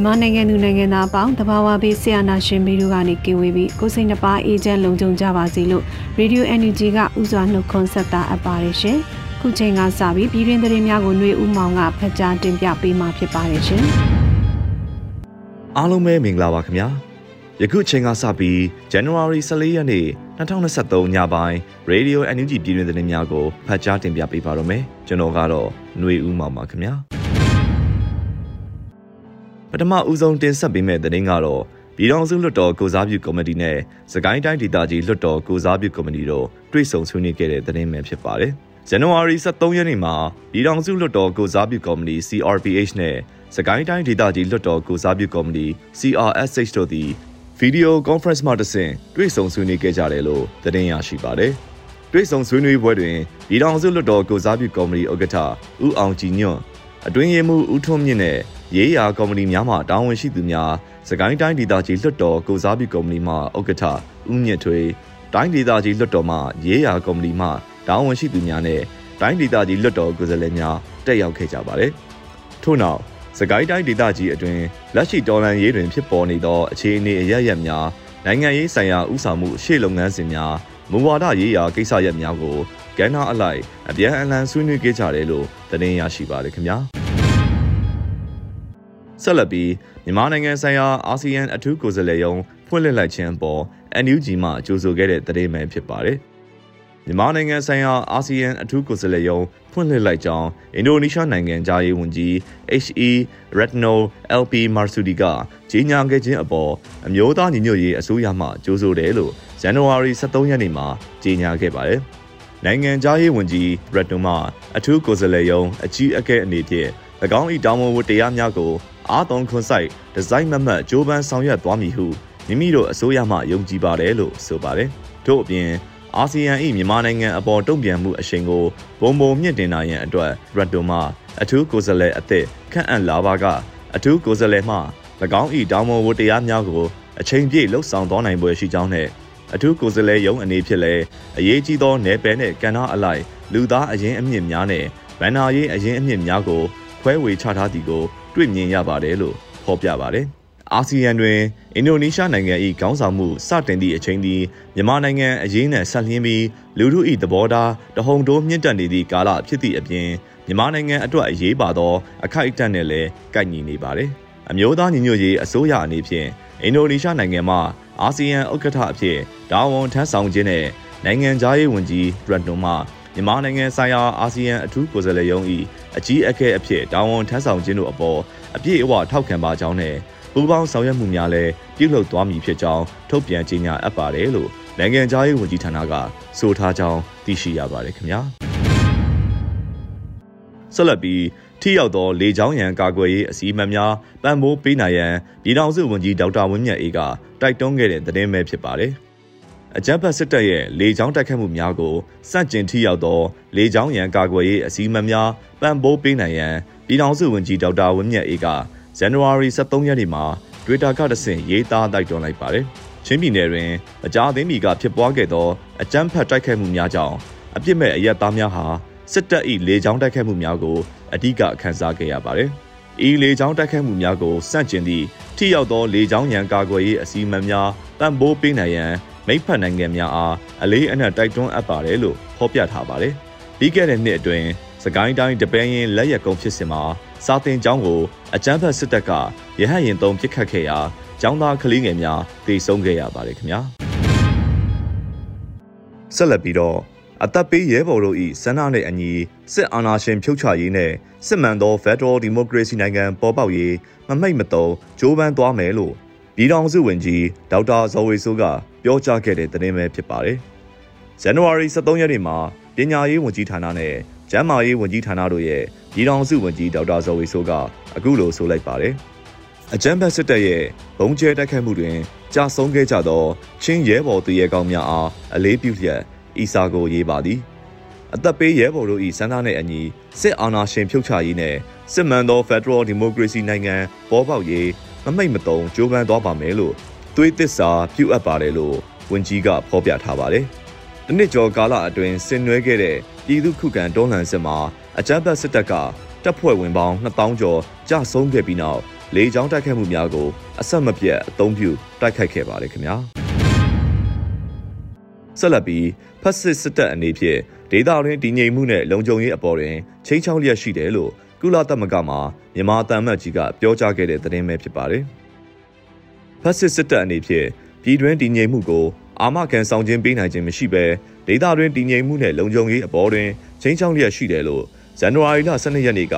မြန်မာနိုင်ငံသူနိုင်ငံသားအပေါင်းတဘာဝဘေးဆရာနာရှင်ပြီးတို့ကနေကင်ဝေးပြီးကိုစိတ်နှပါအေဂျင့်လုံခြုံကြပါစေလို့ Radio Energy ကဥစွာနှုတ်ခွန်းဆက်တာအပ်ပါတယ်ရှင်။ခုချိန်ကစပြီးပြည်တွင်းသတင်းများကိုຫນွေဦးမောင်ကဖတ်ကြားတင်ပြပေးမှာဖြစ်ပါတယ်ရှင်။အားလုံးပဲမင်္ဂလာပါခင်ဗျာ။ယခုချိန်ကစပြီး January 14ရက်နေ့2023ညပိုင်း Radio NUG ပြည်တွင်းသတင်းများကိုဖတ်ကြားတင်ပြပေးပါတော့မယ်။ကျွန်တော်ကတော့ຫນွေဦးမောင်ပါခင်ဗျာ။ ပထမဦးဆုံးတင်ဆက်ပေးမယ့်သတင်းကတော့ပြည်ထောင်စုလွှတ်တော်ကိုစားပြုကော်မတီနဲ့စကိုင်းတိုင်းဒေသကြီးလွှတ်တော်ကိုစားပြုကော်မတီတို့တွေ့ဆုံဆွေးနွေးခဲ့တဲ့သတင်းပဲဖြစ်ပါတယ်။ဇန်နဝါရီ23ရက်နေ့မှာပြည်ထောင်စုလွှတ်တော်ကိုစားပြုကော်မတီ CRPH နဲ့စကိုင်းတိုင်းဒေသကြီးလွှတ်တော်ကိုစားပြုကော်မတီ CRSH တို့သည်ဗီဒီယိုကွန်ဖရင့်မှတဆင့်တွေ့ဆုံဆွေးနွေးခဲ့ကြတယ်လို့သတင်းရရှိပါတယ်။တွေ့ဆုံဆွေးနွေးပွဲတွင်ပြည်ထောင်စုလွှတ်တော်ကိုစားပြုကော်မတီဥက္ကဋ္ဌဦးအောင်ကြည်ညွန့်အတွင်းရေးမှူးဦးထွန်းမြင့်နဲ့ ရေးရာကော်မတီများမှတာဝန်ရှိသူများစကိုင်းတိုင်းဒေသကြီးလွှတ်တော်ကိုစားပြုကော်မတီမှဥက္ကဋ္ဌဦးမြင့်ထွေးတိုင်းဒေသကြီးလွှတ်တော်မှရေးရာကော်မတီမှတာဝန်ရှိသူများနဲ့တိုင်းဒေသကြီးလွှတ်တော်ကိုယ်စားလှယ်များတက်ရောက်ခဲ့ကြပါတယ်။ထို့နောက်စကိုင်းတိုင်းဒေသကြီးအတွင်းလက်ရှိတော်လှန်ရေးတွင်ဖြစ်ပေါ်နေသောအခြေအနေအရရများနိုင်ငံရေးဆိုင်ရာဥဆောင်မှုရှေ့လုပ်ငန်းစဉ်များမူဝါဒရေးရာကိစ္စရပ်များကိုကဏ္ဍအလိုက်အပြန်အလှန်ဆွေးနွေးခဲ့ကြတယ်လို့သတင်းရရှိပါတယ်ခင်ဗျာ။ ဆက်လက်ပြီးမြန်မာနိုင်ငံဆိုင်ရာအာဆီယံအထူးကိုယ်စားလှယ်ရုံးဖွင့်လှစ်လိုက်ခြင်းပေါ် NUG မှကြိုဆိုခဲ့တဲ့သတင်းပဲဖြစ်ပါတယ်။မြန်မာနိုင်ငံဆိုင်ရာအာဆီယံအထူးကိုယ်စားလှယ်ရုံးဖွင့်လှစ်လိုက်ကြောင်းအင်ဒိုနီးရှားနိုင်ငံသားရေးဝန်ကြီး HE Retno LP Marsudi ကကြေညာခဲ့ခြင်းအပေါ်အမျိုးသားညီညွတ်ရေးအစိုးရမှကြိုဆိုတယ်လို့ဇန်နဝါရီ23ရက်နေ့မှာကြေညာခဲ့ပါတယ်။နိုင်ငံသားရေးဝန်ကြီး Retno မှအထူးကိုယ်စားလှယ်ရုံးအကြီးအကဲအနေဖြင့်၎င်း၏တောင်းဝန်ဝတ္တရားများကို အားသွန်ခွန်ဆိုင်ဒီဇိုင်းမမတ်ဂျိုးပန်းဆောင်ရွက်သွားမည်ဟုမိမိတို့အစိုးရမှယုံကြည်ပါတယ်လို့ဆိုပါတယ်။ထို့အပြင်အာဆီယံ၏မြန်မာနိုင်ငံအပေါ်တုံ့ပြန်မှုအရှိန်ကိုပုံပုံမြင့်တင်နိုင်ရန်အတွက်ရတ်တိုမှအထူးကိုယ်စားလှယ်အသစ်ခန့်အပ်လာပါကအထူးကိုယ်စားလှယ်မှ၎င်း၏တောင်းဝန်ဝတ္တရားများကိုအချိန်ပြည့်လှုပ်ဆောင်သွားနိုင်ပွဲရှိကြောင်းနဲ့အထူးကိုယ်စားလှယ်ရုံးအနေဖြင့်လည်းအရေးကြီးသောနယ်ပယ်နှင့်ကဏ္ဍအလိုက်လူသားအရင်းအမြစ်များနဲ့ဗန္နာရေးအရင်းအမြစ်များကိုခွဲဝေချထားသည်ကို တွေ့မြင်ရပါတယ်လို့ဖော်ပြပါတယ်။အာဆီယံတွင်အင်ဒိုနီးရှားနိုင်ငံ၏ခေါင်းဆောင်မှုစတင်သည့်အချိန်သည်မြန်မာနိုင်ငံအရေးနဲ့ဆက်လျင်းပြီးလူထု၏သဘောထားတဟုန်တိုးမြင့်တက်နေသည့်ကာလဖြစ်သည့်အပြင်မြန်မာနိုင်ငံအတွက်အရေးပါသောအခိုက်အတန့်နဲ့လည်းကိုက်ညီနေပါတယ်။အမျိုးသားညီညွတ်ရေးအစိုးရအနေဖြင့်အင်ဒိုနီးရှားနိုင်ငံမှအာဆီယံဥက္ကဋ္ဌအဖြစ်တာဝန်ထမ်းဆောင်ခြင်းနဲ့နိုင်ငံသားရေးဝန်ကြီးရတ်နိုမှ မြန်မာနိုင်ငံဆိုင်ရာအာဆီယံအထူးကိုယ်စားလှယ်ရုံး၏အကြီးအကဲအဖြစ်တာဝန်ထမ်းဆောင်ခြင်းတို့အပေါ်အပြည့်အဝထောက်ခံပါကြောင်းနဲ့ပူးပေါင်းဆောင်ရွက်မှုများလည်းပြုလုပ်သွားမည်ဖြစ်ကြောင်းထုတ်ပြန်ကြေညာအပ်ပါတယ်လို့နိုင်ငံသားရေးဝန်ကြီးဌာနကဆိုထားကြောင်းသိရှိရပါတယ်ခင်ဗျာဆက်လက်ပြီးထိရောက်သောလေကြောင်းရန်ကာကွယ်ရေးအစည်းအဝေးများပံ့ပိုးပေးနိုင်ရန်ပြည်ထောင်စုဝန်ကြီးဒေါက်တာဝင်းမြတ်အေးကတိုက်တွန်းခဲ့တဲ့သတင်းပဲဖြစ်ပါတယ်။ အကြမ်းဖက်စစ်တပ်ရဲ့လေကြောင်းတိုက်ခတ်မှုများကိုစန့်ကျင်ထိရောက်သောလေကြောင်းရန်ကာကွယ်ရေးအစည်းအဝေးများပံ့ပိုးပေးနိုင်ရန်ပြည်ထောင်စုဝန်ကြီးဒေါက်တာဝင်းမြတ်အေးကဇန်နဝါရီ23ရက်နေ့မှာ Twitter ကတဆင့်ရေးသားတိုက်တွန်းလိုက်ပါတယ်။ချင်းပြည်နယ်တွင်အကြမ်းသိမ်းမီကဖြစ်ပွားခဲ့သောအကြမ်းဖက်တိုက်ခတ်မှုများကြောင့်အပြစ်မဲ့အရက်သားများဟာစစ်တပ်၏လေကြောင်းတိုက်ခတ်မှုများကိုအ धिक ခန်းစားခဲ့ရပါတယ်။ဤလေကြောင်းတိုက်ခတ်မှုများကိုစန့်ကျင်သည့်ထိရောက်သောလေကြောင်းရန်ကာကွယ်ရေးအစည်းအဝေးများပံ့ပိုးပေးနိုင်ရန် မိဖက်နိုင်ငံများအားအလေးအနက်တိုက်တွန်းအပ်ပါတယ်လို့ဖော်ပြထားပါတယ်။ပြီးခဲ့တဲ့နှစ်အတွင်းစကိုင်းတိုင်းတပင်းရင်လက်ရက်ကုန်းဖြစ်စဉ်မှာစာတင်ကျောင်းကိုအကြမ်းဖက်စစ်တပ်ကရဟတ်ရင်သုံးပစ်ခတ်ခဲ့ရာကျောင်းသားကလေးငယ်များတေဆုံးခဲ့ရပါတယ်ခင်ဗျာဆက်လက်ပြီးတော့အသက်ပေးရဲဘော်တို့၏ဆန္ဒနဲ့အညီစစ်အာဏာရှင်ဖြုတ်ချရေးနဲ့စစ်မှန်သော Federal Democracy နိုင်ငံပေါ်ပေါက်ရေးမမိတ်မတုံကြိုးပမ်းသွားမယ်လို့ပြည်ထောင်စုဝန်ကြီးဒေါက်တာဇော်ဝေဆိုးက ပြောကြားခဲ့တဲ့သတင်းပဲဖြစ်ပါတယ်။ဇန်နဝါရီ23ရက်နေ့မှာပညာရေးဝန်ကြီးဌာနနဲ့ကျန်းမာရေးဝန်ကြီးဌာနတို့ရဲ့ပြည်ထောင်စုဝန်ကြီးဒေါက်တာဇော်ဝေဆိုးကအခုလိုဆိုလိုက်ပါတယ်။အကြမ်းဖက်စစ်တပ်ရဲ့ဘုံကျဲတိုက်ခိုက်မှုတွင်ကြာဆုံးခဲ့ကြသောချင်းရဲဘော်သူရဲကောင်းများအားအလေးပြုလျက်ဤစာကိုရေးပါသည်အသက်ပေးရဲဘော်တို့၏စန္ဒနဲ့အညီစစ်အာဏာရှင်ဖြုတ်ချရေးနဲ့စစ်မှန်သော Federal Democracy နိုင်ငံပေါ်ပေါက်ရေးမမိတ်မတုံကြိုးပမ်းသွားပါမယ်လို့ သွေးသစ္စာပြုအပ်ပါတယ်လို့ဝန်ကြီးကဖော်ပြထားပါတယ်။တနစ်ကျော်ကာလအတွင်းဆင်နွှဲခဲ့တဲ့ပြည်သူခုခံတွန်းလှန်စစ်မှာအကြမ်းဖက်စစ်တပ်ကတပ်ဖွဲ့ဝင်ပေါင်း2000ကျော်ကြာဆုံးခဲ့ပြီးနောက်လေကြောင်းတိုက်ခိုက်မှုများကိုအဆက်မပြတ်အသုံးပြုတိုက်ခိုက်ခဲ့ပါတယ်ခင်ဗျာ။ဆက်လက်ပြီးဖက်စစ်စစ်တပ်အနေဖြင့်ဒေသတွင်းတည်ငြိမ်မှုနဲ့လုံခြုံရေးအပေါ်တွင်ချိန်ချောင်းလျက်ရှိတယ်လို့ကုလသမဂ္ဂမှမြန်မာတမ်မတ်ကြီးကပြောကြားခဲ့တဲ့သတင်းပဲဖြစ်ပါတယ်။ ဖက်စစ်စစ်တပ်အနေဖြင့်ပြည်တွင်းတည်ငြိမ်မှုကိုအာမခံဆောင်ခြင်းပေးနိုင်ခြင်းမရှိဘဲဒေသတွင်းတည်ငြိမ်မှုနဲ့လုံခြုံရေးအပေါ်တွင်ချိန်ချောင်းလျက်ရှိတယ်လို့ဇန်နဝါရီလ12ရက်နေ့က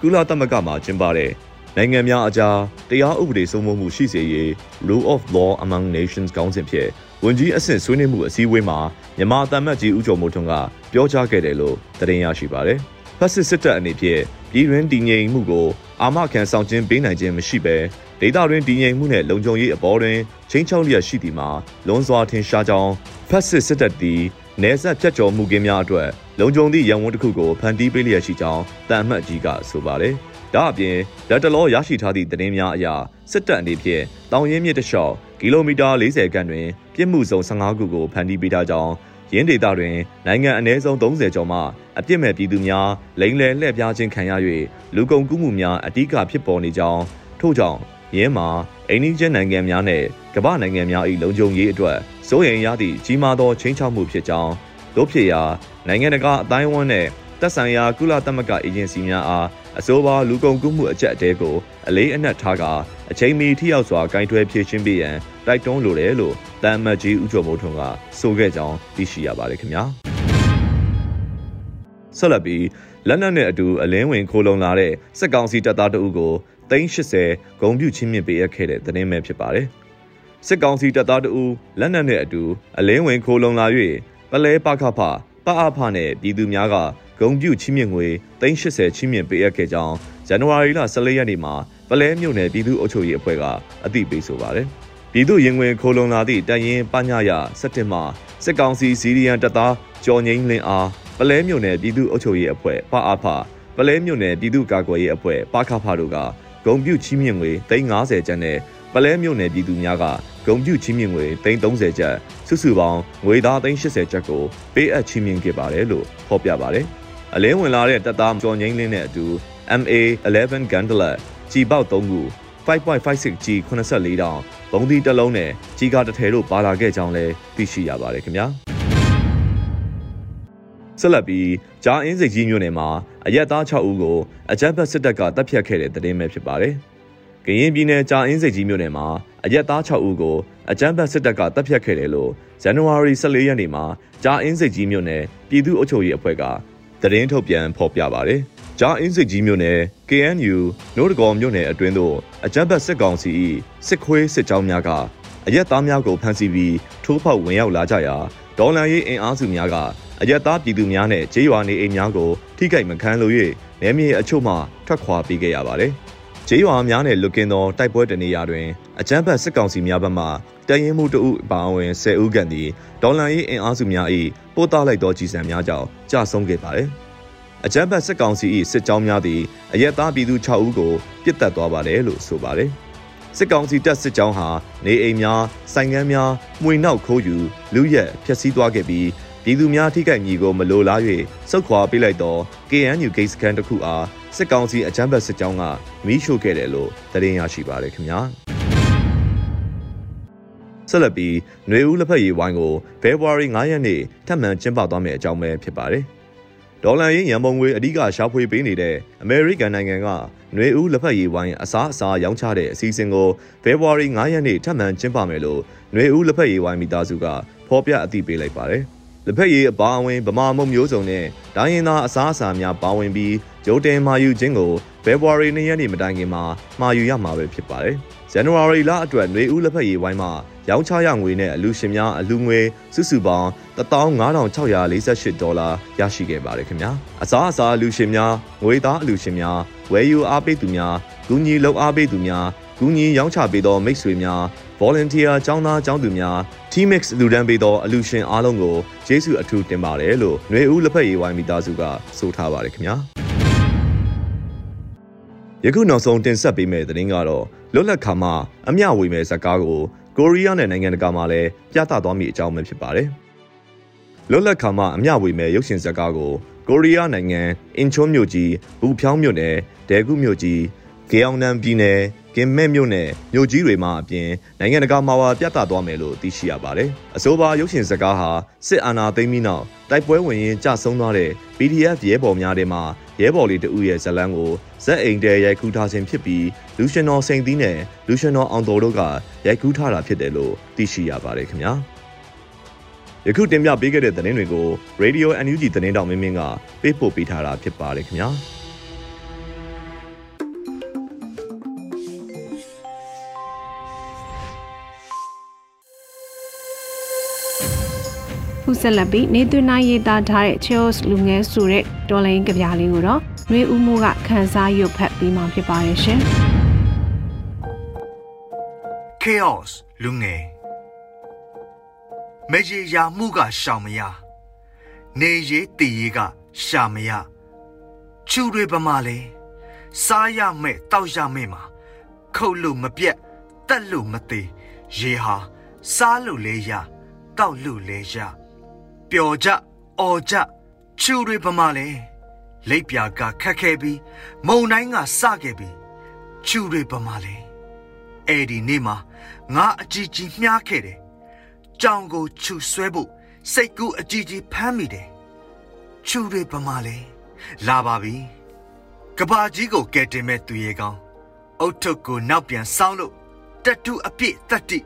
ကုလသမဂ္ဂမှကျင်းပတဲ့နိုင်ငံများအကြားတရားဥပဒေစိုးမိုးမှုရှိစေရေး Rule of Law Among Nations ကောင်းစဉ်ဖြင့်ဝန်ကြီးအဆင့်ဆွေးနွေးမှုအစည်းအဝေးမှာမြန်မာတမတ်ကြီးဦးကျော်မိုးထွန်းကပြောကြားခဲ့တယ်လို့သတင်းရရှိပါတယ်။ဖက်စစ်စစ်တပ်အနေဖြင့်ပြည်တွင်းတည်ငြိမ်မှုကိုအာမခံဆောင်ခြင်းပေးနိုင်ခြင်းမရှိဘဲ ဒေသတွင်းတည်ငြိမ်မှုနဲ့လုံခြုံရေးအပေါ်တွင်ချင်းချောင်းလျက်ရှိသည်မှာလွန်စွာထင်ရှားကြောင်းဖက်စစ်စစ်တပ်သည်နေဆက်ဖြတ်ကျော်မှုကင်းများအတွက်လုံခြုံသည့်ရန်ဝန်တစ်ခုကိုဖန်တီးပေးလျက်ရှိကြောင်းတန်အမှတ်ကြီးကဆိုပါတယ်။ဒါအပြင်လက်တလောရရှိထားသည့်သတင်းများအရစစ်တပ်အနေဖြင့်တောင်ရင်းမြစ်တစ်လျှောက်ကီလိုမီတာ40ခန့်တွင်ပြစ်မှုစုံ15ခုကိုဖန်တီးပေးထားကြောင်းရင်းဒေသတွင်နိုင်ငံအနည်းဆုံး30ကျော်မှအပြစ်မဲ့ပြည်သူများလိမ်လည်လှည့်ပြားခြင်းခံရ၍လူကုန်ကူးမှုများအ धिक ဖြစ်ပေါ်နေကြောင်းထို့ကြောင့် ရင်းမှာအိန္ဒိယနိုင်ငံများနဲ့ကမ္ဘာနိုင်ငံများ၏လုံခြုံရေးအတွက်စိုးရိမ်ရသည့်ကြီးမားသောချင်းချောက်မှုဖြစ်ကြောင်းတို့ဖြစ်ရာနိုင်ငံတကာအတိုင်းအဝန်းနဲ့သက်ဆိုင်ရာကုလသမဂ္ဂအေဂျင်စီများအားအဆိုပါလူကုန်ကူးမှုအကြက်အတဲကိုအလေးအနက်ထားကအချိန်မီထိရောက်စွာဂိုင်းထွဲဖြည့်ရှင်းပေးရန်တိုက်တွန်းလိုတယ်လို့တမ်မတ်ကြီးဦးကျော်မိုးထွန်းကဆိုခဲ့ကြောင်းသိရှိရပါတယ်ခင်ဗျာဆက်လက်ပြီးလက်နက်နဲ့အတူအလင်းဝင်ခိုးလုံလာတဲ့စက်ကောင်စီတပ်သားတအုပ်ကို 380ဂုံပြူချင်းမြင့်ပေးအပ်ခဲ့တဲ့သတင်းပဲဖြစ်ပါတယ်စစ်ကောင်စီတပ်သားတအုပ်လက်နက်နဲ့အတူအလင်းဝင်ခိုးလုံလာ၍ပလဲပခဖပအဖနဲ့ပြည်သူများကဂုံပြူချင်းမြင့်ငွေ380ချင်းမြင့်ပေးအပ်ခဲ့ကြောင်းဇန်နဝါရီလ14ရက်နေ့မှာပလဲမြို့နယ်ပြည်သူ့အုပ်ချုပ်ရေးအဖွဲ့ကအသိပေးဆိုပါတယ်။ပြည်သူရင်ဝင်ခိုးလုံလာသည့်တရင်ပညာရစက်တင်မှာစစ်ကောင်စီစီရီယန်တပ်သားကျော်ငိမ့်လင်းအားပလဲမြို့နယ်ပြည်သူ့အုပ်ချုပ်ရေးအဖွဲ့ပအဖပလဲမြို့နယ်ပြည်သူ့ကာကွယ်ရေးအဖွဲ့ပခဖတို့က ဂုံပြူချင်းမြင့်ငွေ350ကျပ်နဲ့ပလဲမြို့နယ်ပြည်သူများကဂုံပြူချင်းမြင့်ငွေ330ကျပ်စုစုပေါင်းငွေသား380ကျပ်ကိုပေးအပ်ချင်းမြင့်ခဲ့ပါတယ်လို့ဖော်ပြပါတယ်။အလင်းဝင်လာတဲ့တပ်သားကျော်ငိမ့်လင်းနဲ့အတူ MA11 Gandalf ကြီးပေါက်3ခု 5.56G 84တောင်ဘုံဒီတစ်လုံးနဲ့ကြီးကားတစ်ထည်တို့ပါလာခဲ့ကြောင်းလည်းသိရှိရပါတယ်ခင်ဗျာ ဆက်လက်ပြီးဂျာအင်းစိတ်ကြီးမြို့နယ်မှာအရက်သား6ဦးကိုအကြမ်းဖက်စစ်တပ်ကတပ်ဖြတ်ခဲ့တဲ့သတင်းပဲဖြစ်ပါတယ်။ကရင်ပြည်နယ်ဂျာအင်းစိတ်ကြီးမြို့နယ်မှာအရက်သား6ဦးကိုအကြမ်းဖက်စစ်တပ်ကတပ်ဖြတ်ခဲ့တယ်လို့ဇန်နဝါရီ14ရက်နေ့မှာဂျာအင်းစိတ်ကြီးမြို့နယ်ပြည်သူ့အုပ်ချုပ်ရေးအဖွဲ့ကသတင်းထုတ်ပြန်ဖော်ပြပါတယ်။ဂျာအင်းစိတ်ကြီးမြို့နယ် KNU နိုးတကော်မြို့နယ်အတွင်းသို့အကြမ်းဖက်စစ်ကောင်စီ၏စစ်ခွေးစစ်ကြောင်းများကအရက်သားများကိုဖမ်းဆီးပြီးထိုးဖောက်ဝင်ရောက်လာကြရာဒေါ်လာရေးအင်အားစုများက အရက်သားပြည်သူများနဲ့ဂျေးရွာနေအိမ်များကိုထိခိုက်မခံလို့၍နယ်မြေအချို့မှထွက်ခွာပေးခဲ့ရပါတယ်။ဂျေးရွာများနဲ့လွတ်ကင်းသောတိုက်ပွဲတနေရာတွင်အကြမ်းဖက်စစ်ကောင်စီများဘက်မှတရင်မှုတအုပ်အပါအဝင်10ဦးခန့်သည်ဒေါ်လာရေးအင်အားစုများ၏ပို့သားလိုက်သောကြီးစံများကြောင့်ကြာဆုံးခဲ့ပါသည်။အကြမ်းဖက်စစ်ကောင်စီ၏စစ်ကြောင်းများသည်အရက်သားပြည်သူ6ဦးကိုပြစ်တက်သွားပါတယ်လို့ဆိုပါတယ်။စစ်ကောင်စီတပ်စစ်ကြောင်းဟာနေအိမ်များဆိုင်ငန်းများမှွေနောက်ခိုးယူလူရက်ဖျက်ဆီးသွားခဲ့ပြီး ပြည်သူများထိခိုက်ညီကိုမလိုလား၍စုတ်ခွာပေးလိုက်သော KNU ဂိတ်စခန်းတစ်ခုအားစစ်ကောင်စီအကြမ်းဖက်စစ်ကြောင်းကမီးရှို့ခဲ့တယ်လို့သတင်းရရှိပါတယ်ခင်ဗျာ။ဆက်လက်ပြီးຫນွေဦးလက်ဖက်ရည်ဝိုင်းကိုဖေဖော်ဝါရီ9ရက်နေ့ထပ်မံကျင်းပသွားမယ့်အကြောင်းပဲဖြစ်ပါတယ်။ ဒေါ်လာရင်းရန်ပုံငွေအဓိကရှာဖွေပေးနေတဲ့အမေရိကန်နိုင်ငံကຫນွေဦးလက်ဖက်ရည်ဝိုင်းအစားအစာရောင်းချတဲ့အစီအစဉ်ကိုဖေဖော်ဝါရီ9ရက်နေ့ထပ်မံကျင်းပမယ်လို့ຫນွေဦးလက်ဖက်ရည်ဝိုင်းမိသားစုကဖော်ပြအသိပေးလိုက်ပါတယ်။ လက်ဖက်ရည်အပါအဝင်ဗမာမုံမျိုးစုံနဲ့ဒိုင်းရင်သားအစားအစာများပါဝင်ပြီးဂျိုတင်မာယူခြင်းကိုဖေဖော်ဝါရီ2ရက်နေ့မတိုင်ခင်မှာမှာယူရမှာပဲဖြစ်ပါတယ်။ဇန်နဝါရီလအတွက်ຫນွေဦးလက်ဖက်ရည်ဝိုင်းမှာရောင်းချရငွေနဲ့အလူရှင်များအလူငွေစုစုပေါင်း15648ဒေါ်လာရရှိခဲ့ပါတယ်ခင်ဗျာအစားအစာအလူရှင်များငွေသားအလူရှင်များဝယ်ယူအားပေးသူများဂူညီလုပ်အားပေးသူများဂူညီရောင်းချပေးသောမိတ်ဆွေများ volunteer ចောင်းသားចောင်းသူများ Teamix လူဒန်းပေးသောအလူရှင်အားလုံးကိုကျေးဇူးအထူးတင်ပါတယ်လို့ຫນွေဦးလက်ဖက်ရည်ဝိုင်းမိသားစုကဆိုထားပါတယ်ခင်ဗျာယခုနောက်ဆုံးတင်ဆက်ပေးမယ့်သတင်းကတော့လွတ်လပ်ခါမှအမျှဝေမဲ့ဇာတ်ကားကိုကိုရီးယားနဲ့နိုင်ငံတကာမှာလည်းပြသသွားမိအကြောင်းပဲဖြစ်ပါတယ်။လွတ်လပ်ခါမှအမျှဝေမဲ့ရုပ်ရှင်ဇာတ်ကားကိုကိုရီးယားနိုင်ငံအင်ချွန်းမြို့ကြီးဘူဖြောင်းမြို့နယ်ဒဲကုမြို့ကြီးဂေအောင်နမ်ပြည်နယ် ကင်မဲ့မြို့နယ်မြို့ကြီးတွေမှာအပြင်နိုင်ငံတကာမှာပါပြသသွားမယ်လို့သိရှိရပါတယ်။အဆိုပါရုပ်ရှင်ဇာတ်ကားဟာစစ်အာဏာသိမ်းပြီးနောက်တိုက်ပွဲဝင်ရင်ကြဆုံးသွားတဲ့ PDF ရဲဘော်များထဲမှာရဲဘော်လေးတဦးရဲ့ဇလန်းကိုဇက်အိမ်တဲရိုက်ကူးထားခြင်းဖြစ်ပြီးလူရှင်တော်စိန်သီးနဲ့လူရှင်တော်အောင်တော်တို့ကရိုက်ကူးထားတာဖြစ်တယ်လို့သိရှိရပါတယ်ခင်ဗျာယခုတင်ပြပေးခဲ့တဲ့သတင်းတွေကို Radio NUG သတင်းတောင်မင်းမင်းကပေးပို့ပေးထားတာဖြစ်ပါတယ်ခင်ဗျာ ဆက်လက်ပြီးနေသွင်းနိုင်ရေးသားထားတဲ့ Cheers လူငယ်ဆိုတဲ့ဒေါ်လိုင်းကြပြလေးကိုတော့ຫນွေဦးမိုးကခန်းစားရုပ်ဖတ်ပြီးမှဖြစ်ပါတယ်ရှင်။ Chaos လူငယ်မရေရာမှုကရှောင်မရနေရေးတည်ရေးကရှာမရချူတွေပမာလဲစားရမဲ့တောက်ရမဲ့မှာခုတ်လို့မပြက်တက်လို့မသေးရေဟာစားလို့လဲရတောက်လို့လဲရ ပျော်ကြအော်ကြချူတွေပမာလဲလိပ်ပြာကခက်ခဲပြီးမုံတိုင်းကစခဲ့ပြီးချူတွေပမာလဲအဲ့ဒီနေ့မှာငါအကြီးကြီးမြားခဲ့တယ်ကြောင်ကိုချူဆွဲဖို့စိတ်ကူးအကြီးကြီးဖမ်းမိတယ်ချူတွေပမာလဲလာပါပြီကဘာကြီးကိုကဲတင်မဲ့သူရဲ့ကောင်းအုတ်ထုပ်ကိုနောက်ပြန်ဆောင်းလို့တတူအပြည့်တတိ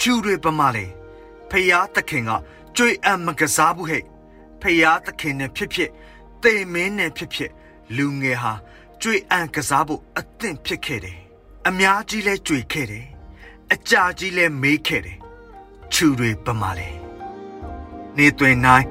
ချူတွေပမာလဲဖယားသခင်က ကြွေအံမကစားဘူးဟဲ့ဖယားသခင်နဲ့ဖြစ်ဖြစ်တေမင်းနဲ့ဖြစ်ဖြစ်လူငယ်ဟာကြွေအံကစားဖို့အသင့်ဖြစ်ခဲ့တယ်အများကြီးလဲကြွေခဲ့တယ်အကြာကြီးလဲမေးခဲ့တယ်ချူတွေပမာလဲနေသွင်းနိုင်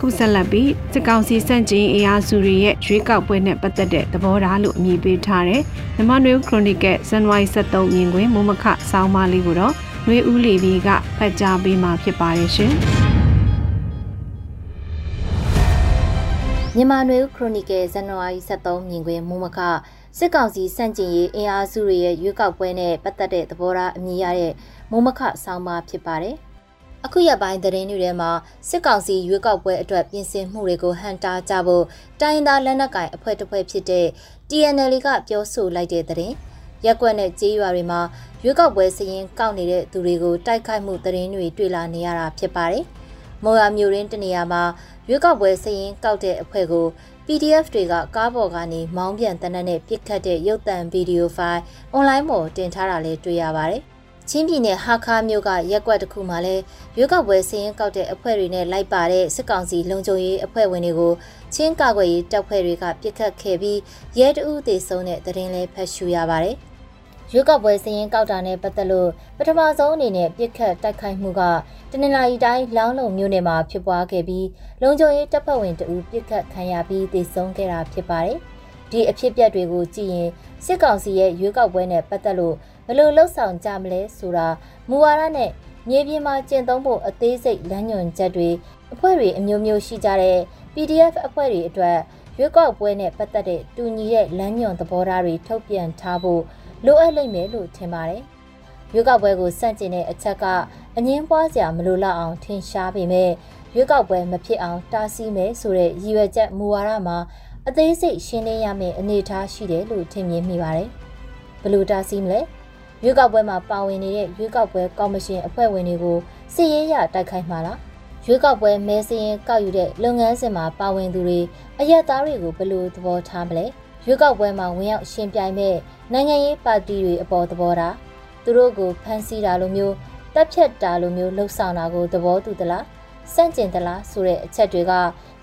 ခုဆက်လက်ပြီးစစ်ကောင်စီစန့်ကျင်အေအားစုတွေရဲ့ရွေးကောက်ပွဲနဲ့ပတ်သက်တဲ့သဘောထားလို့အမည်ပေးထားတဲ့မြမနွေခရိုနီကယ်ဇန်နဝါရီ23မြင်ကွင်းမုံမခဆောင်းပါးလေးကိုတော့နွေဦးလီဘီကဖတ်ကြားပေးမှာဖြစ်ပါတယ်ရှင်မြန်မာနွေဦးခရိုနီကယ်ဇန်နဝါရီ23မြင်ကွင်းမုံမခစစ်ကောင်စီစန့်ကျင်ရေးအင်အားစုတွေရဲ့ရွေးကောက်ပွဲနဲ့ပတ်သက်တဲ့သဘောထားအမည်ရတဲ့မုံမခဆောင်းပါးဖြစ်ပါတယ် အခုရပိုင်းသတင်းတွေထဲမှာစစ်ကောင်စီရွေးကောက်ပွဲအတွက်ပြင်ဆင်မှုတွေကိုဟန်တာကြဖို့တိုင်းသားလက်နက်ကိုင်အဖွဲ့တစ်ဖွဲ့ဖြစ်တဲ့ TNL ကပြောဆိုလိုက်တဲ့သတင်းရက်ကွက်နဲ့ကြေးရွာတွေမှာရွေးကောက်ပွဲစရင်ကောက်နေတဲ့သူတွေကိုတိုက်ခိုက်မှုသတင်းတွေတွေ့လာနေရတာဖြစ်ပါတယ်။မော်ရမျိုးရင်းတနေရာမှာရွေးကောက်ပွဲစရင်ကောက်တဲ့အဖွဲ့ကို PDF တွေကကားပေါ်ကနေမောင်းပြန်တနက်နဲ့ပစ်ခတ်တဲ့ရုပ်သံဗီဒီယိုဖိုင်အွန်လိုင်းပေါ်တင်ထားတာလည်းတွေ့ရပါတယ်။ ချင်းပြည်နယ်ဟာခါမြို့ကရက်ကွက်တစ်ခုမှာလဲရွေးကောက်ပွဲစည်ရင်ကောက်တဲ့အဖွဲ့တွေနဲ့လိုက်ပါတဲ့စစ်ကောင်စီလုံခြုံရေးအဖွဲ့ဝင်တွေကိုချင်းကာကွယ်ရေးတပ်ဖွဲ့တွေကပြစ်ခတ်ခဲ့ပြီးရဲတအုပ်သေဆုံးတဲ့သတင်းလဲဖတ်ရှုရပါတယ်။ရွေးကောက်ပွဲစည်ရင်ကောက်တာနဲ့ပတ်သက်လို့ပထမဆုံးအနေနဲ့ပြစ်ခတ်တိုက်ခိုက်မှုကတနင်္လာရီတိုင်းလောင်းလုံမြို့နယ်မှာဖြစ်ပွားခဲ့ပြီးလုံခြုံရေးတပ်ဖွဲ့ဝင်တအုပ်ပြစ်ခတ်ခံရပြီးသေဆုံးခဲ့တာဖြစ်ပါတယ်။ဒီအဖြစ်အပျက်တွေကိုကြည့်ရင် စစ်ကောင်စီရဲ့ရွေးကောက်ပွဲနဲ့ပတ်သက်လို့ဘယ်လိုလှုပ်ဆောင်ကြမလဲဆိုတာမူဝါဒနဲ့မြေပြင်မှာကျင့်သုံးဖို့အသေးစိတ်လမ်းညွှန်ချက်တွေအဖွဲ့တွေအမျိုးမျိုးရှိကြတဲ့ PDF အဖွဲ့တွေအတွက်ရွေးကောက်ပွဲနဲ့ပတ်သက်တဲ့တူညီတဲ့လမ်းညွှန်သဘောထားတွေထုတ်ပြန်ထားဖို့လိုအပ်လိမ့်မယ်လို့ထင်ပါတယ်။ရွေးကောက်ပွဲကိုစန့်ကျင်တဲ့အချက်ကအငင်းပွားစရာမလိုလောက်အောင်ထင်ရှားပေမဲ့ရွေးကောက်ပွဲမဖြစ်အောင်တားဆီးမယ်ဆိုတဲ့ရည်ရွယ်ချက်မူဝါဒမှာ အသေးစိတ်ရှင်းလင်းရမယ့်အနေအထားရှိတယ်လို့ထင်မြင်မိပါတယ်။ဘလို့တာစီမလဲရွေးကောက်ပွဲမှာပါဝင်နေတဲ့ရွေးကောက်ပွဲကော်မရှင်အဖွဲ့ဝင်တွေကိုစစ်ရေးရတိုက်ခိုက်မှာလားရွေးကောက်ပွဲမဲစရင်ကောက်ယူတဲ့လုပ်ငန်းစဉ်မှာပါဝင်သူတွေအရက်သားတွေကိုဘလို့သဘောထားမလဲရွေးကောက်ပွဲမှာဝင်ရောက်ရှင်ပြိုင်မဲ့နိုင်ငံရေးပါတီတွေအပေါ်သဘောထားသူတို့ကိုဖမ်းဆီးတာလိုမျိုးတပ်ဖြတ်တာလိုမျိုးလှုပ်ဆောင်တာကိုသဘောတူသလားစန့်ကျင်သလားဆိုတဲ့အချက်တွေက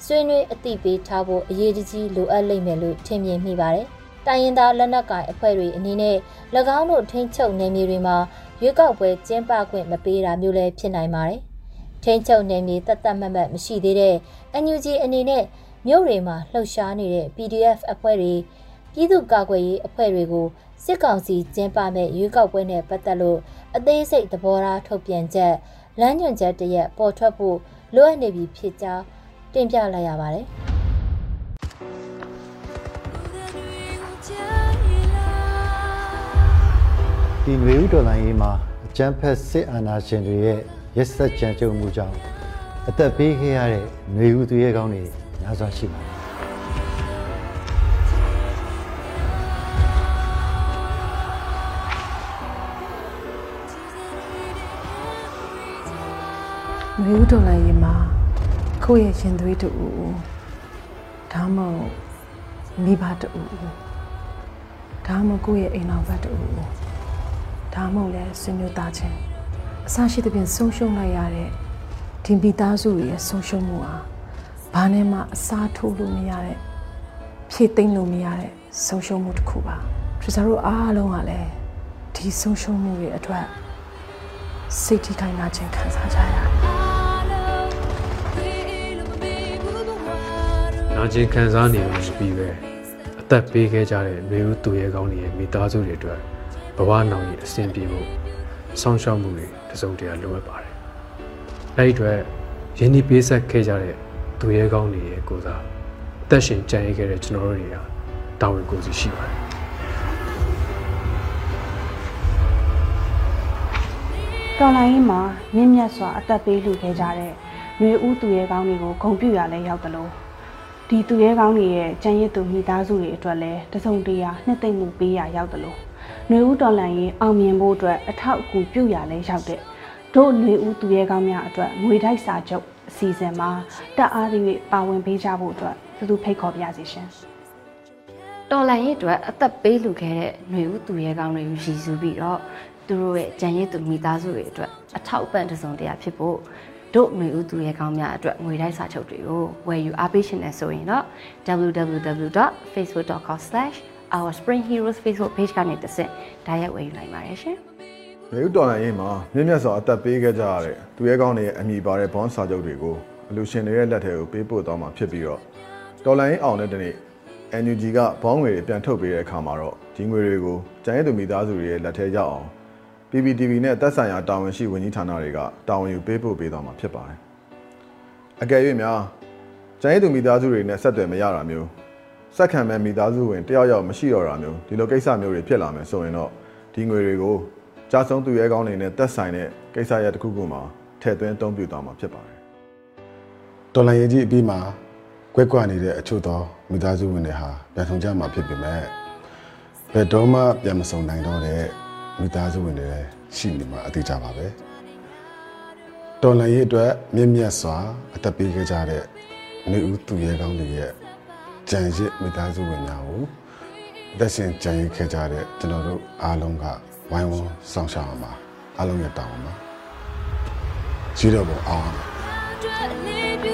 ဆွေးနွေးအသိပေးထားဖို့အရေးကြီးလိုအပ်လိမ့်မယ်လို့ထင်မြင်မိပါတယ်။တိုင်းရင်းသားလက်နက်ကိုင်အဖွဲ့တွေအနေနဲ့၎င်းတို့ထိန်းချုပ်နယ်မြေတွေမှာရွေးကောက်ပွဲကျင်းပခွင့်မပေးတာမျိုးလည်းဖြစ်နိုင်ပါတယ်။ထိန်းချုပ်နယ်မြေတတ်တတ်မှတ်မှတ်မရှိသေးတဲ့ NUG အနေနဲ့မြို့တွေမှာလှုပ်ရှားနေတဲ့ PDF အဖွဲ့တွေပြည်သူ့ကာကွယ်ရေးအဖွဲ့တွေကိုစစ်ကောင်စီကျင်းပမဲ့ရွေးကောက်ပွဲနဲ့ပတ်သက်လို့အသေးစိတ်သဘောထားထုတ်ပြန်ချက်လမ်းညွှန်ချက်တရက်ပေါ်ထွက်ဖို့လိုအပ်နေပြီဖြစ်ကြောင်း တင်ပြလိုက်ရပါတယ်။ဒီနွေဦးတော်လိုင်းရေးမှာအကျန်းဖက်စစ်အာဏာရှင်တွေရဲ့ရက်စက်ကြံကြုံမှုကြောင့်အသက်ပေးခဲ့ရတဲ့နွေဦးသူရဲကောင်းတွေများစွာရှိပါတယ်နွေဦးတော်လိုင်းရေးမှာ ကိုယ့်ရဲ့ရှင်သွေးတူဒါမှမဟုတ်မိဘတူဒါမှမဟုတ်ကိုယ့်ရဲ့အိမ်တော်ဘက်တူဒါမှမဟုတ်လဲဆွေမျိုးသားချင်းအစရှိတဲ့ပြင်ဆုံးရှုံးလိုက်ရတဲ့ဒီမိသားစုရဲ့ဆုံးရှုံးမှုဟာဘာနဲ့မှအစားထိုးလို့မရတဲ့ဖြည့်သိမ့်လို့မရတဲ့ဆုံးရှုံးမှုတစ်ခုပါသူတို့အားလုံးကလည်းဒီဆုံးရှုံးမှုတွေအတွက်စိတ်ထိခိုက်နာခြင်းခံစားကြရတယ် နာကျင်ခံစားနေလို့ရှိပြီးပဲအသက်ပေးခဲ့ကြတဲ့မျိုးဦးသူရဲကောင်းတွေရဲ့မိသားစုတွေအတွက်ဘဝနောင်ရည်အဆင်ပြေဖို့ဆောင်းရှောက်မှုတွေတစုံတရာလိုအပ်ပါတယ်။အဲဒီအတွက်ရင်းနှီးပေးဆက်ခဲ့ကြတဲ့သူရဲကောင်းတွေရဲ့ကိုစားအသက်ရှင်ကြံ့ရခဲ့တဲ့ကျွန်တော်တို့တွေကတာဝန်ကိုယ်စီရှိပါတယ်။တော်လိုင်းမှာမြင့်မြတ်စွာအသက်ပေးလူခဲ့ကြတဲ့မျိုးဦးသူရဲကောင်းတွေကိုဂုံပြူရလဲရောက်တယ်လို့ ဒီသူရဲကောင်းတွေရဲ့ကြံရစ်သူမိသားစုတွေအတွက်လည်းတစုံတရာနှစ်သိမ့်မှုပေးရရောက်တယ်လို့ຫນွေဦးတော်လန်ရင်အောင်မြင်ဖို့အတွက်အထောက်အကူပြုရလဲရောက်တဲ့တို့ຫນွေဦးသူရဲကောင်းများအတွက်ငွေတိုက်စာချုပ်အစီအစဉ်မှာတက်အားသည့်ပါဝင်ပေးကြဖို့အတွက်သူသူဖိတ်ခေါ်ပြစီရှင်တော်လန်ရဲ့အတွက်အသက်ပေးလူခဲ့တဲ့ຫນွေဦးသူရဲကောင်းတွေကိုရည်စူးပြီးတော့သူတို့ရဲ့ကြံရည်သူမိသားစုတွေအတွက်အထောက်အပံ့တစုံတရာဖြစ်ဖို့ တို့ຫນွေဦးသူရဲကောင်းများအတွက်ငွေတိုက်စာချုပ်တွေကိုဝယ်ယူအားပေးရှင်နေဆိုရင်တော့ www.facebook.com/our spring heroes facebook page ကနေတဆင့်ဒါရိုက်ဝယ်ယူနိုင်ပါတယ်ရှင်။မြေဥတော်လိုင်းရေးမှာမြင့်မြတ်စွာအသက်ပေးခဲ့ကြရတဲ့သူရဲကောင်းတွေရဲ့အမိပါတဲ့ဘွန်စာချုပ်တွေကိုအလူရှင်တွေရဲ့လက်ထဲကိုပေးပို့သွားမှာဖြစ်ပြီးတော့တော်လိုင်းအောင်တဲ့တနေ့ NUG ကဘောင်းငွေတွေပြန်ထုတ်ပေးတဲ့အခါမှာတော့ဒီငွေတွေကိုကျန်ရည်သူမိသားစုတွေရဲ့လက်ထဲရောက်အောင် PPTV နဲ့သက်ဆိုင်ရာတာဝန်ရှိဝန်ကြီးဌာနတွေကတာဝန်ယူပေးပို့ပေးသွားမှာဖြစ်ပါတယ်။အကယ်၍များကျန်ရည်သူမိသားစုတွေနဲ့ဆက်သွယ်မရတာမျိုးစက်ခံမဲ့မိသားစုဝင်တယောက်ယောက်မရှိတော့တာမျိုးဒီလိုကိစ္စမျိုးတွေဖြစ်လာမယ်ဆိုရင်တော့ဒီငွေတွေကိုကြားဆုံးသူရဲကောင်းတွေနဲ့သက်ဆိုင်တဲ့ကိစ္စရပ်တစ်ခုခုမှာထည့်သွင်းအသုံးပြုသွားမှာဖြစ်ပါတယ်။တော်လန်ရေးကြီးအပြီးမှာကွက်ကွက်နေတဲ့အချို့သောမိသားစုဝင်တွေဟာပြန်ဆောင်ကြမှာဖြစ်ပေမဲ့ဘယ်တော့မှပြန်မဆောင်နိုင်တော့တဲ့ မိသားစုဝင်တွေလည်းရှိနေမှာအသေးကြပါပဲတော်လန်ရေးအတွက်မြင့်မြတ်စွာအသက်ပေးခဲ့ကြတဲ့နေဦးသူရဲကောင်းတွေရဲ့ကြံရစ်မိသားစုဝင်များကိုသက်ရှင်ကြံရစ်ခဲ့ကြတဲ့ကျွန်တော်တို့အားလုံးကဝိုင်းဝန်းဆောင်ရှောက်အောင်ပါအားလုံးရဲ့တောင်းပါကြီးတော့ပေါ်အောင်ခု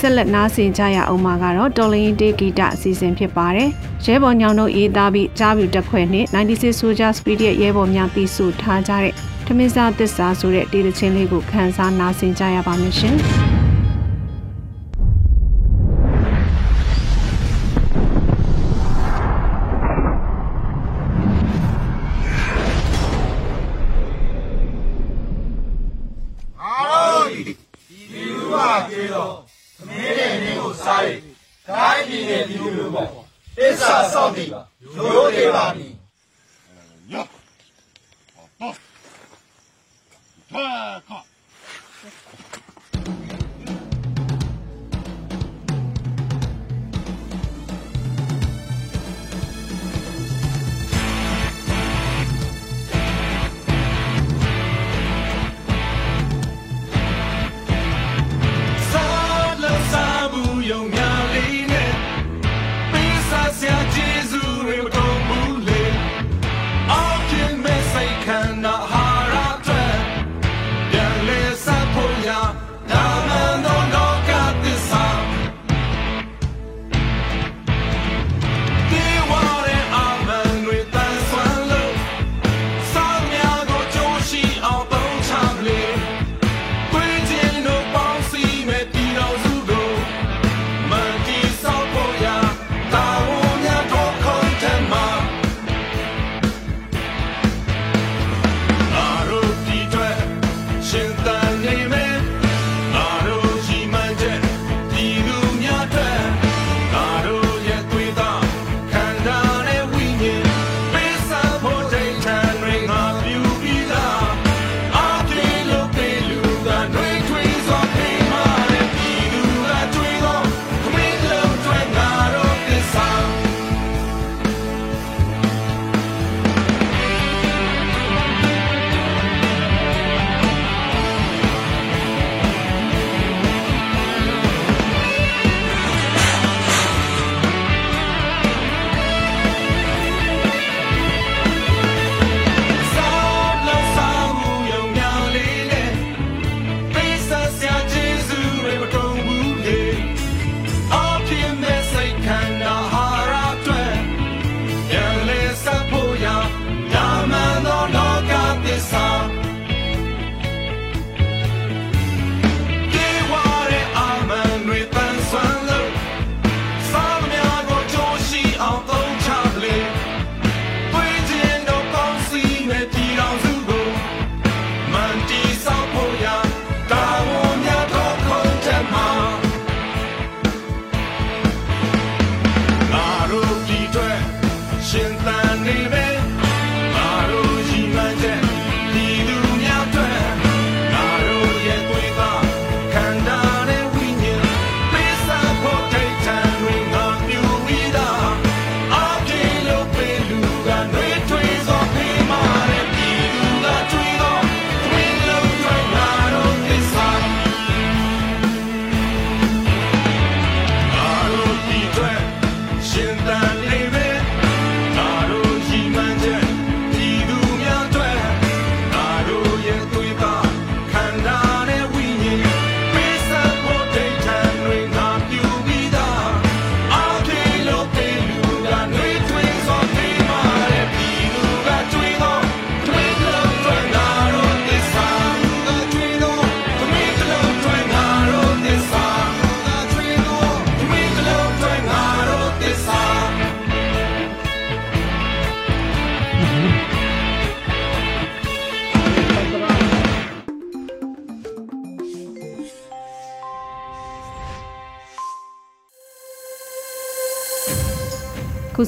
ဆက်လက်နားဆင်ကြရအောင်မှာကတော့တော်လင်းတေးဂီတအစီအစဉ်ဖြစ်ပါတယ်။ရဲဘော်ညောင်တို့ရေးသားပြီးကြားပြူတက်ခွဲနဲ့96 Soldier Speed ရဲ့ရဲဘော်များတီးဆိုထားကြတဲ့ထမင်းစားသစ္စာဆိုတဲ့တေးသချင်းလေးကိုခန်းစားနားဆင်ကြရပါမယ်ရှင်။ ခု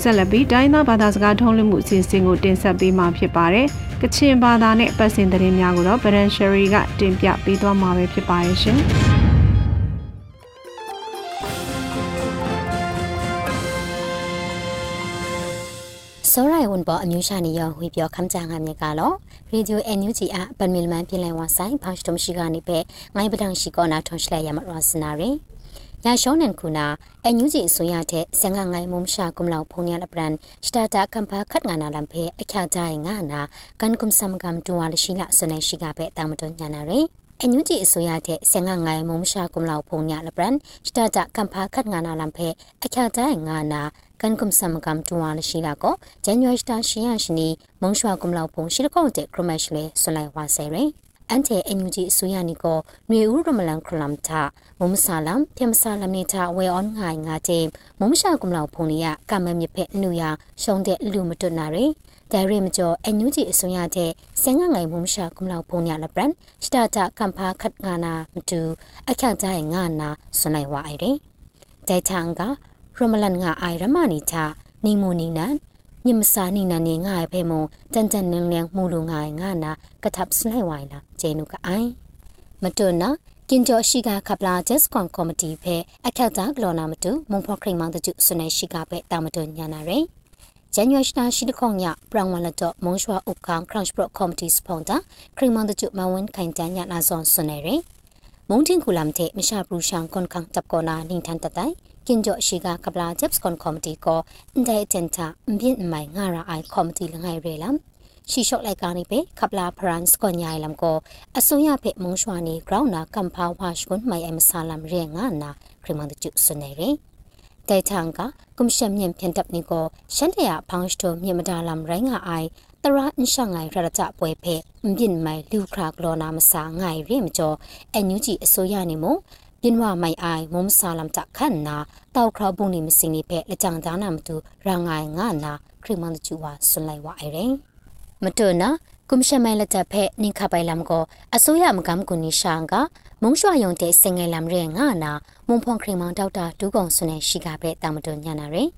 ဆက်လက်ပြီးတိုင်းသားဘာသာစကားထုံးလွှင့်မှုအစီအစဉ်ကိုတင်ဆက်ပေးမှာဖြစ်ပါတယ်။ကချင်ဘာသာနဲ့ပတ်စင်သတင်းများကိုတော့ဗရန်ရှယ်ရီကတင်ပြပေးသွားမှာပဲဖြစ်ပါရဲ့ရှင်။စောရိုင်ဝန်ပေါ်အမျိုးရှာနေရောဝေပြောခမ်းကြငါမြက်ကလောရေဒီယို NUG အပန်မီလမန်ပြင်လန်ဝဆိုင်ဖောက်စတုံရှိကနေပဲငိုင်းပဒံရှိကောနာထွန်ရှလဲရမရစနာရ င်ရရှောင်းနန်ခုနာအန်ယူဂျီအစိုးရတဲ့ဆန်ငငိုင်မုံရှာကုမလောက်ဖုန်ရလပရန်စတာတာကမ်ဖာခတ်ငါနာလမ်ဖေအခါကြိုင်ငါနာကန်ကုမ်ဆမ်ကမ်တူဝါလရှိလာစနေရှိကပဲတာမတွညာနာရယ်အန်ယူဂျီအစိုးရတဲ့ဆန်ငငိုင်မုံရှာကုမလောက်ဖုန်ရလပရန်စတာတာကမ်ဖာခတ်ငါနာလမ်ဖေအခါကြိုင်ငါနာကန်ကုမ်ဆမ်ကမ်တူဝါလရှိလာကိုဇန်နဝါရီတာရှိရရှိနီမုံရွှာကုမ်လောက်ဖုံရှိလကောတဲ့ခရမက်ရှလေဆွလိုက်ဝါဆယ်ရင် အန်တေအန်ယူဂျီအစိုးရနီကိုနွေဦးရမလန်ခလမ်တာမုံဆာလမ်ပြမဆာလမ်နေတာဝဲအွန်ငိုင်ငါတေမုံရှာကုမ်လောက်ဖုန်လီယကမမြဖက်အနုယာရှုံးတဲ့လူမတွနာရီဒါရီမကျော်အန်ယူဂျီအစိုးရတဲ့ဆန်ငငိုင်မုံရှာကုမ်လောက်ဖုန်ရလပရန်စတာတာကမ်ဖာခတ်ငါနာမတူအခန့်ကြိုင်ငါနာဆွနိုင်ဝအိုင်တယ်ဒိုင်ထန်ကရမလန်ငါအိုင်ရမနီတာနီမူနီနန် ညမစာနီနာနေငါရဲ့ဖဲမုံတန်တန်နင်းလျံမှုလူငါငါနာကထပ်စနိုင်ဝိုင်လာဂျေနုကအိုင်မတွနာကင်ကျော်ရှိကခပလာဂျက်ကွန်ကော်မတီဖဲအခက်တာဂလောနာမတူမုံဖော်ခရိမောင်တကျဆွနေရှိကဖဲတာမတွညာနာရယ်ဇန်နဝါရီလရှိတခေါညပရန်ဝလတော့မုံရွှာဥက္ကံခရန့်ပရော့ကော်မတီစပွန်တာခရိမောင်တကျမဝန်ခိုင်တန်ညနာဇွန်ဆွနေရယ်မုံတင်ကူလမ်တဲ့မရှာပလူရှန်ကွန်ကန်တပ်ကောနာနင်းထန်တတိုင် ကင်ဂျော့ရှိကကပလာဂျက်စ်ကွန်ကော်မတီကိုအန်တဲ့တန်တာအမြင့်မိုင်ငါရာအိုင်ကော်မတီလငိုင်ရဲလမ်ရှိရှော့လိုက်ကနေပဲခပလာဖရန်စ်ကိုညာလမ်ကိုအစိုးရဖေမုံရွှာနီဂရောင်းနာကမ်ဖာဝါရှ်ကွန်မိုင်အမဆာလမ်ရဲငါနာခရမန်တကျဆွနေရဲတိုင်ထန်ကကွန်ရှမ်မြင့်ပြန်တပ်နီကိုရှန်တရဖောင်းစတိုမြင့်မဒါလမ်ရိုင်းငါအိုင်တရာအန်ရှငိုင်ရရကြပွဲဖေအမြင့်မိုင်လူခရာဂလောနာမဆာငိုင်ရဲမကျော်အန်ယူဂျီအစိုးရနီမို ပြင်းဝမိုင်အိုင်မုံဆာလမ်တခန့်နာတောက်ခရဘုန်နီမစင်းနိဖက်လကြံသားနာမတူရငိုင်ငါနာခရမန်ချူဝါဆွန်လိုက်ဝအိုင်ရင်မတွနာကုမရှမိုင်လက်ချက်ဖက်နင်ခပိုင်လမ်ကိုအစိုးရမကမ်ကုနီရှန်ကမုံရွှယုံတဲ့စင်ငယ်လမ်ရဲငါနာမုံဖွန်ခရမန်ဒေါက်တာဒူးကုံဆွနေရှိကပဲတာမတွညာနာရယ်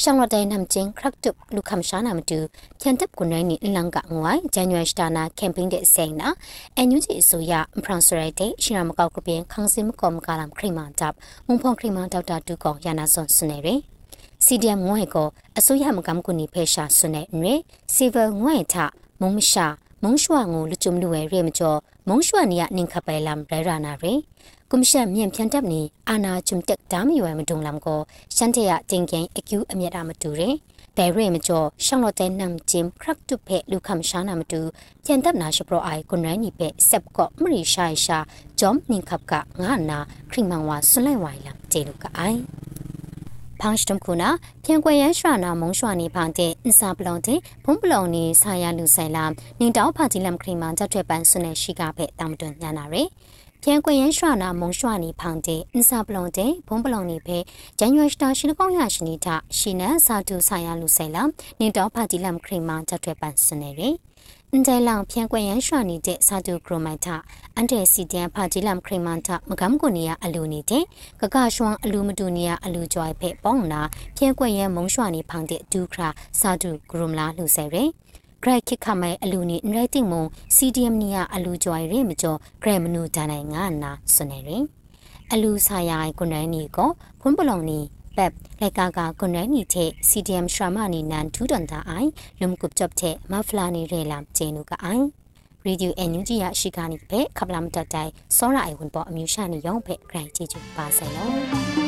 ရှောင်းလတဲ့နမ်ချင်းခရက်တုလူခမ်ရှာနာမတူဖြန်တပ်ကွန်ရိုင်းနီလန်ကငွိုင်းဇန်နဝါရီစတာနာကမ်ပိန်းတဲ့စိန်နာအန်ယူဂျီအစိုးရဖရန်စရိုက်တဲ့ရှင်ရမကောက်ကပင်ခန်းစင်မကောမကလမ်ခရိမန်တပ်မုံဖုံခရိမန်ဒေါက်တာဒူကောင်ယာနာဆွန်စနေရယ် CDM ငွေကိုအစိုးရမကမ်ကွန်နီဖေရှာဆွနေရယ် Civil ငွေထမုံမရှာမုံရွှငိုလူချုံလူဝဲရဲမကျော် မုံရွှနီယနင်ခပဲလမ်ရဲရာနာရယ်ကွန်ရှင်မြင့်ဖြန်တပ်နီအာနာဂျုံတက်ဒါမီဝဲမဒုံလမ်ကိုရှန်တရတင်ကင်အကျူအမြတ်တာမတူတယ်တဲရဲမကျော်ရှောင်းတော့တဲ့နမ်ဂျင်ခရက်တုဖဲလူခမ်ရှာနာမတူဖြန်တပ်နာရှပရောအိုင်ကွန်ရိုင်းနီဖဲဆက်ကော့မရီရှာရှာဂျုံနင်ခပ်ကငါနာခရိမန်ဝါဆွလိုက်ဝိုင်လမ်ကျေလူကအိုင် ဖောင်းစတမ်ခုနာပြန်ကွယ်ရန်ရွှာနာမုံရွှာနေဖောင်းတဲ့အစာပလုံတဲ့ဘုံပလုံနေဆာယာလူဆိုင်လာနင်တောက်ဖာကြီးလမ်ခရီမန်ကြက်ထွဲပန်းဆွနေရှိကဖဲ့တာမတွန်ညာနာရယ်ပြန်ကွယ်ရန်ရွှာနာမုံရွှာနေဖောင်းတဲ့အစာပလုံတဲ့ဘုံပလုံနေဖဲဇန်နဝါရီတာရှိလကောင်းရရှိနေတာရှိနန်စာတူဆာယာလူဆိုင်လာနင်တောက်ဖာကြီးလမ်ခရီမန်ကြက်ထွဲပန်းဆွနေရယ်အန်တဲလောင်ဖြန်ကွယ်ရန်ရွှာနေတဲ့စာတူဂရိုမိုက်တာအန်တဲစီတန်ဖာဂျီလမ်ခရီမန်တာမကမ်ကိုနီယာ အလူနေတဲ့ကကရွှမ်အလူမတူနီယာအလူကြွိုင်ဖဲပေါင်းနာဖြန်ကွယ်ရန်မုံရွှာနေဖောင်တဲ့ဒူခရာစာတူဂရိုမလာလှူဆဲရယ်ဂရိုက်ခိခမဲအလူနီအန်ရိုက်တင်မုံ CDM နီယာအလူကြွိုင်ရဲမကျော်ဂရမနူဒနိုင်ငါနာဆွနေရယ်အလူဆာယာကွန်ရန်နီကိုဖွန်ပလုံနီ ပက်လက်ကာကကွန်ရနီတဲ့ CDM ရှရာမနီနန်ထူဒန်တာအိုင်လုံကုပ်ချပ်တဲ့မဖလာနီရဲလမ်ကျင်းနုကအိုင်ရေဒီယိုအန်ယူဂျီရရှိကနိပဲခပလာမတတိုင်စောရအိုင်ဝန်ပေါ်အမျိုးရှာနေရောင်းဖဲဂရိုင်ချီချူပါဆိုင်လော